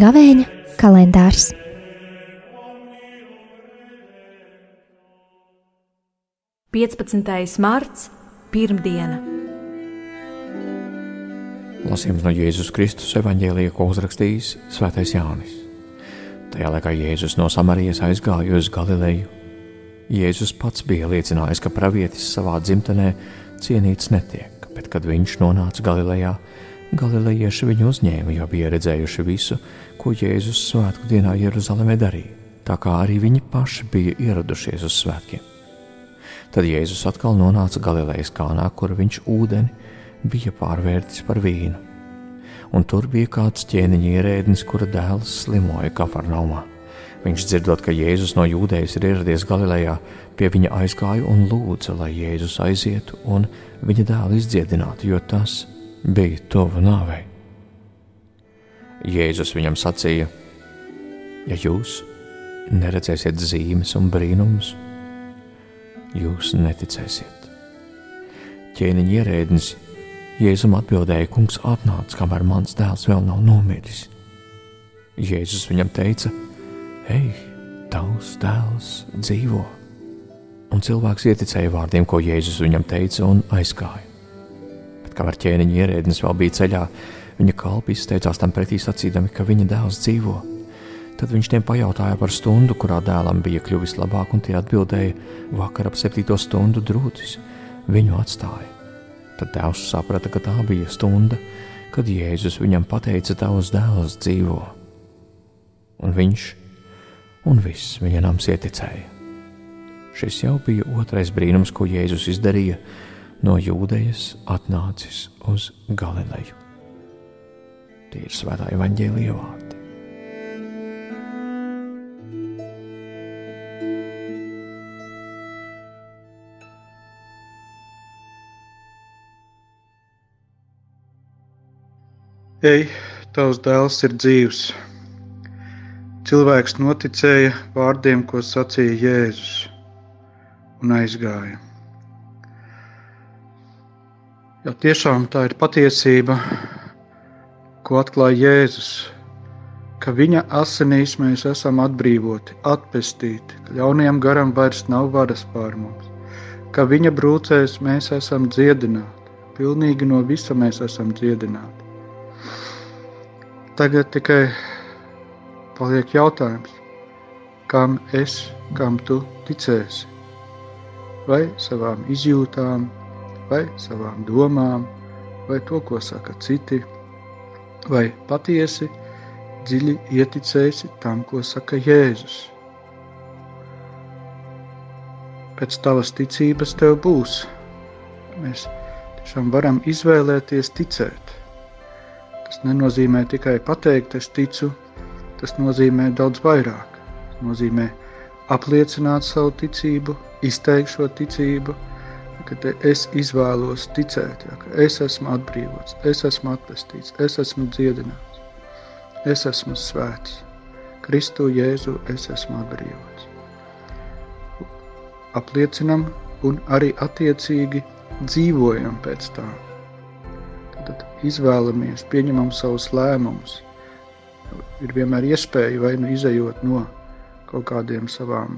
Gavēņa kalendārs. Piecpadsmitais marts, pirmdiena. Lasījums no Jēzus Kristus evanģēlija, ko uzrakstījis Svētais Jānis. Tajā laikā Jēzus no Samarijas aizgāja uz Galileju. Jēzus pats bija liecinājis, ka pravietis savā dzimtenē cienīts netiek, bet kad viņš nonāca Galilejā, Galilejieši viņu uzņēma, jo bija redzējuši visu, ko Jēzus svētku dienā Jeruzalemē darīja, tā kā arī viņi paši bija ieradušies uz svētkiem. Tad Jēzus atkal nonāca Galilejas kānā, kur viņš ūdeni bija pārvērtis par vīnu. Un tur bija kāds ķēniņa ierēdnis, kura dēls slimoja Kafarnaumā. Viņš dzirdot, ka Jēzus no jūdejas ir ieradies Galilejā, pie viņa aizgāja un lūdza, lai Jēzus aizietu un viņa dēlu izdziedinātu, jo tas bija tuvu nāvei. Jēzus viņam sacīja: Ja jūs neredzēsiet zīmes un brīnumus, jūs neticēsiet. Ķēniņa ierēdnis Jēzum atbildēja: Kungs atnāca, kamēr mans dēls vēl nav nomiris. Jēzus viņam teica: Ej, tavs dēls dzīvo! Un cilvēks ieticēja vārdiem, ko Jēzus viņam teica, un aizgāja. Kamēr ķēniņa ierēdnis vēl bija ceļā, viņa kalpi izteicās tam pretī sacīdami, ka viņa dēls dzīvo. Tad viņš tiem pajautāja par stundu, kurā dēlam bija kļuvis labāk, un tie atbildēja, vakar ap septīto stundu drūtis viņu atstāja. Tad dēls saprata, ka tā bija stunda, kad Jēzus viņam pateica, tavs dēls dzīvo. Un viņš un viss viņa nams ieticēja. Šis jau bija otrais brīnums, ko Jēzus izdarīja no Jūdejas atnācis uz Galileju. Tie ir svētā evaņģēlīja vārdi. Ej, tavs dēls ir dzīvs. Cilvēks noticēja vārdiem, ko sacīja Jēzus, un aizgāja. Jo tiešām tā ir patiesība, ko atklāja Jēzus, ka viņa asinīs mēs esam atbrīvoti, atpestīti, ka ļaunajam garam vairs nav varas pār mums, ka viņa brūcēs mēs esam dziedināti, pilnīgi no visa mēs esam dziedināti. Tagad tikai paliek jautājums, kam es, kam tu ticēsi? Vai savām izjūtām, vai savām domām, vai to, ko saka citi, vai patiesi dziļi ieticēsi tam, ko saka Jēzus. Pēc tavas ticības tev būs. Mēs tiešām varam izvēlēties ticēt. Tas nenozīmē tikai pateikt, es ticu, tas nozīmē daudz vairāk. Tas nozīmē apliecināt savu ticību, izteikt šo ticību, ka es izvēlos ticēt, ja, ka es esmu atbrīvots, es esmu atpestīts, es esmu dziedināts, es esmu svēts. Kristu Jēzu es esmu atbrīvots. Apliecinam un arī attiecīgi dzīvojam pēc tā. Tad izvēlamies, pieņemam savus lēmumus. Ir vienmēr iespēja vai nu izējot no kaut kādiem savām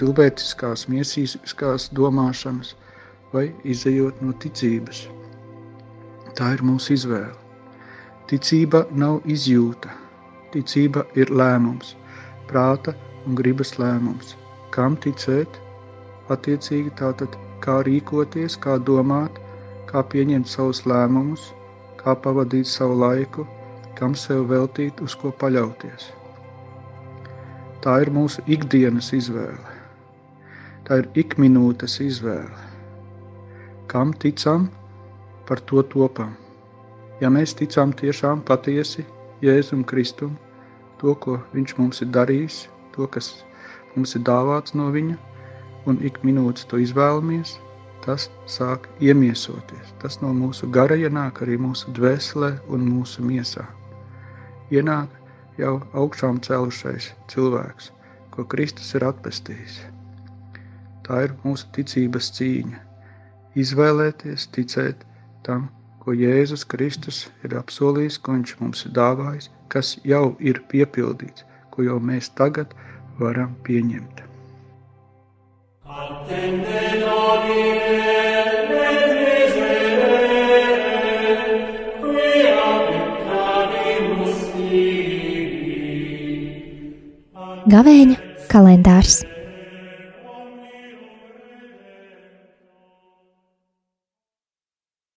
cilvēciskās, miesīskās domāšanas, vai izējot no ticības. Tā ir mūsu izvēle. Ticība nav izjūta. Ticība ir lēmums, prāta un gribas lēmums. Kam ticēt? Attiecīgi tātad kā rīkoties, kā domāt, kā pieņemt savus lēmumus, kā pavadīt savu laiku, kam sev veltīt, uz ko paļauties. Tā ir mūsu ikdienas izvēle. Tā ir ikminūtes izvēle. Kam ticam, par to topam. Ja mēs ticam tiešām patiesi Jēzum Kristum, to, ko Viņš mums ir darījis, to, kas mums ir dāvāts no Viņa, un ik minūtes to izvēlamies, tas sāk iemiesoties. Tas no mūsu gara ienāk arī mūsu dvēselē un mūsu miesā. Ienāk jau augšām celušais cilvēks, ko Kristus ir atpestījis. Tā ir mūsu ticības cīņa. Izvēlēties, ticēt tam, ko Jēzus Kristus ir apsolījis, ko Viņš mums ir dāvājis, kas jau ir piepildīts, ko jau mēs tagad varam pieņemt. Gavēņa kalendārs